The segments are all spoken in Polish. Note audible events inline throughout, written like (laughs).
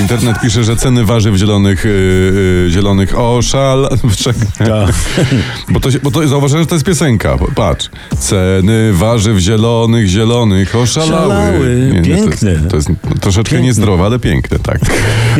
Internet pisze, że ceny warzyw zielonych, yy, yy, zielonych oszal... (laughs) Czekaj. bo, to, bo to zauważyłem, że to jest piosenka. Patrz. Ceny warzyw zielonych, zielonych oszalały. Szalały. to Piękne. jest, to jest troszeczkę Piękne. niezdrowe, ale piękne, tak.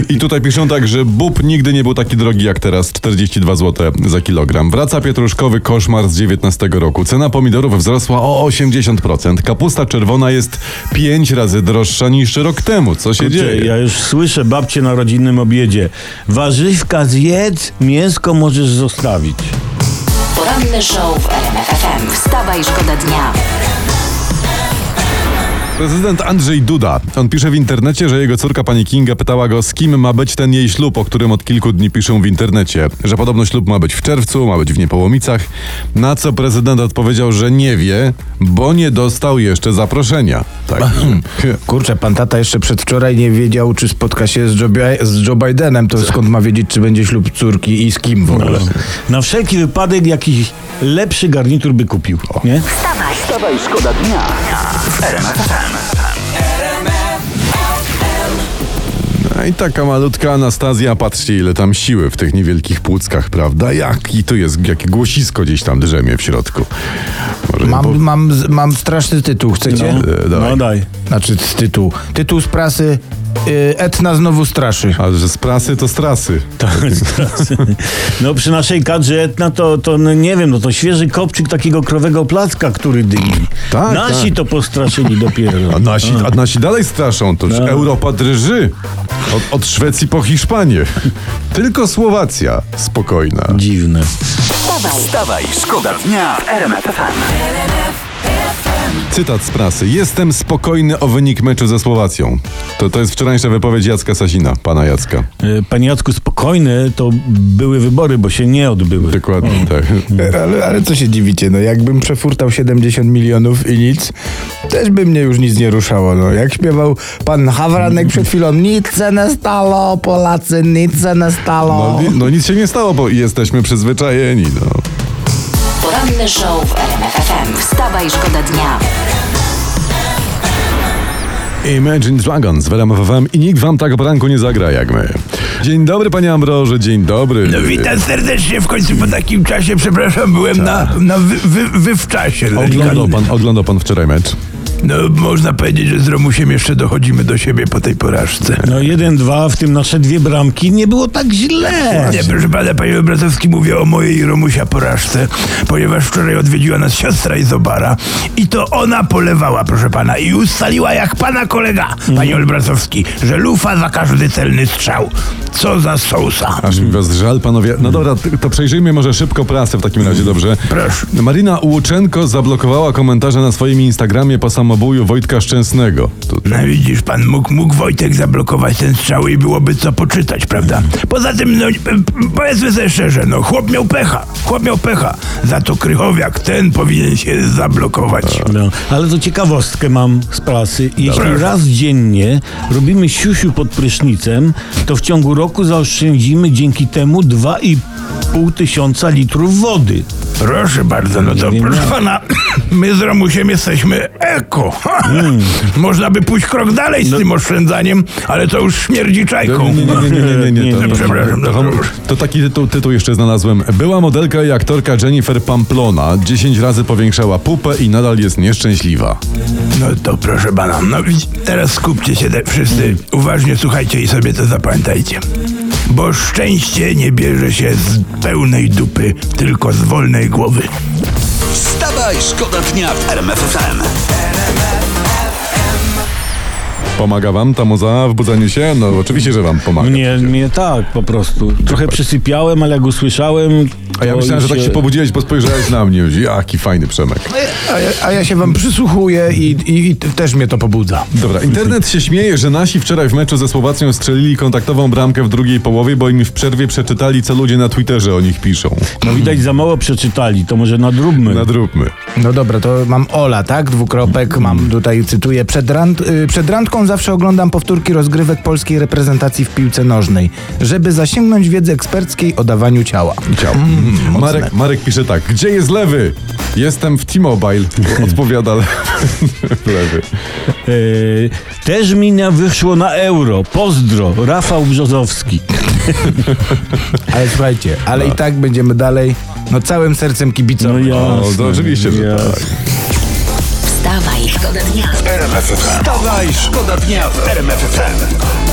I tutaj piszą tak, że bób nigdy nie był taki drogi jak teraz, 42 zł za kilogram. Wraca pietruszkowy koszmar z 19 roku. Cena pomidorów wzrosła o 80%. Kapusta czerwona jest 5 razy droższa niż rok temu. Co się Kurczę, dzieje? ja już słyszę babcie na rodzinnym obiedzie. Warzywka zjedz, mięsko możesz zostawić. Poranny show w RMF FM. Wstawaj, szkoda dnia. Prezydent Andrzej Duda. On pisze w internecie, że jego córka pani Kinga pytała go, z kim ma być ten jej ślub, o którym od kilku dni piszą w internecie. Że podobno ślub ma być w czerwcu, ma być w Niepołomicach. Na co prezydent odpowiedział, że nie wie, bo nie dostał jeszcze zaproszenia. Tak. Kurczę, pan tata jeszcze przedwczoraj nie wiedział, czy spotka się z Joe, Bi- z Joe Bidenem, to skąd ma wiedzieć, czy będzie ślub córki i z kim w ogóle. Na wszelki wypadek jakiś lepszy garnitur by kupił. Nie? Wstawaj. Wstawaj, szkoda dnia RMF FM. No i taka malutka Anastazja, patrzcie ile tam siły w tych niewielkich płuckach, prawda? Jaki tu jest, jakie głosisko gdzieś tam drzemie w środku. Mam, mam, mam straszny tytuł, chcecie? E, dawaj. No daj. Znaczy z tytuł. Tytuł z prasy y, Etna znowu straszy. A że z prasy to strasy. Tak, (laughs) No przy naszej kadrze etna to, to no, nie wiem, no to świeży kopczyk takiego krowego placka, który dymi. Tak, Nasi tak. to postraszyli dopiero. A nasi, a nasi dalej straszą, to już No. Europa drży. Od, od Szwecji po Hiszpanię. Tylko Słowacja spokojna. Dziwne. Wstawaj. Wstawaj, szkoda dnia w RMF. Cytat z prasy. Jestem spokojny o wynik meczu ze Słowacją. To, to jest wczorajsza wypowiedź Jacka Sasina, pana Jacka. E, Panie Jacku, spokojne to były wybory, bo się nie odbyły. Dokładnie tak. Ale, ale co się dziwicie, no jakbym przefurtał 70 milionów i nic, też by mnie już nic nie ruszało. No. Jak śpiewał pan Hawranek przed chwilą, nic się nie stało, Polacy, nic się nie stało. No, no nic się nie stało, bo jesteśmy przyzwyczajeni. No. Poranny show w RMF FM. Wstawaj, szkoda dnia. Imagine Dragons w RMF FM i nikt wam tak o poranku nie zagra jak my. Dzień dobry, panie Ambroże, dzień dobry. No witam serdecznie w końcu po takim czasie, przepraszam, byłem na, na wy, wy, wy w czasie. Oglądał pan, oglądał pan wczoraj mecz? No można powiedzieć, że z Romusiem jeszcze dochodzimy do siebie po tej porażce. No jeden, dwa, w tym nasze dwie bramki, nie było tak źle. Nie, proszę pana, panie Obrazowski, mówię o mojej i Romusia porażce, ponieważ wczoraj odwiedziła nas siostra Izobara i to ona polewała, proszę pana, i ustaliła jak pana kolega, panie Olbrazowski, że lufa za każdy celny strzał. Co za sousa. Aż mi was żal, panowie. No dobra, to przejrzyjmy może szybko prasę w takim razie, dobrze? Proszę. Marina Łuczenko zablokowała komentarze na swoim Instagramie po samobuju Wojtka Szczęsnego. To, to, No widzisz pan, mógł, mógł Wojtek zablokować ten strzał i byłoby co poczytać, prawda? Poza tym, no powiedzmy sobie szczerze, no chłop miał pecha, chłop miał pecha. Za to Krychowiak ten powinien się zablokować. No, ale to ciekawostkę mam z prasy. Jeśli Dobra. raz dziennie robimy siusiu pod prysznicem, to w ciągu roku zaoszczędzimy dzięki temu 2,5 tysiąca litrów wody. Proszę bardzo, no to proszę pana, (coughs) my z Romusiem jesteśmy eko. Mm. Można by pójść krok dalej No. z tym oszczędzaniem, ale to już śmierdzi czajką. nie, nie, nie, nie, nie, nie, to, (laughs) przepraszam, to, no to, taki tytuł, tytuł jeszcze znalazłem. Była modelka i aktorka Jennifer Pamplona 10 razy powiększała pupę i nadal jest nieszczęśliwa. No to proszę pana, no teraz skupcie się te wszyscy, uważnie słuchajcie i sobie to zapamiętajcie. Bo szczęście nie bierze się z pełnej dupy, tylko z wolnej głowy. Wstawaj, szkoda dnia w RMF FM. Pomaga wam ta muza w budzeniu się? No oczywiście, że wam pomaga. Mnie, mnie tak po prostu. Trochę przysypiałem, ale jak usłyszałem. A ja myślałem, że tak się pobudziłeś, bo spojrzałeś na mnie. Jaki fajny Przemek. A ja, a ja się wam przysłuchuję i, i, i też mnie to pobudza. Dobra, internet się śmieje, że nasi wczoraj w meczu ze Słowacją strzelili kontaktową bramkę w drugiej połowie, bo im w przerwie przeczytali, co ludzie na Twitterze o nich piszą. No widać za mało przeczytali, to może nadróbmy. Nadróbmy. No dobra, to mam Ola, tak? Dwukropek, mam tutaj, cytuję, przed, rand, y, przed randką zawsze oglądam powtórki rozgrywek polskiej reprezentacji w piłce nożnej, żeby zasięgnąć wiedzy eksperckiej o dawaniu ciała. Ciao. Marek, Marek pisze tak. Gdzie jest lewy? Jestem w T-Mobile. (laughs) Odpowiada le- (laughs) lewy. Yy, też mina wyszło na euro. Pozdro, Rafał Brzozowski. (laughs) Ale słuchajcie, ale i tak będziemy dalej, no całym sercem No kibicować. jasne. O, to oczywiście, że jasne. tak. Wstawaj, szkoda dnia. Wstawaj, szkoda dnia w RMF FM.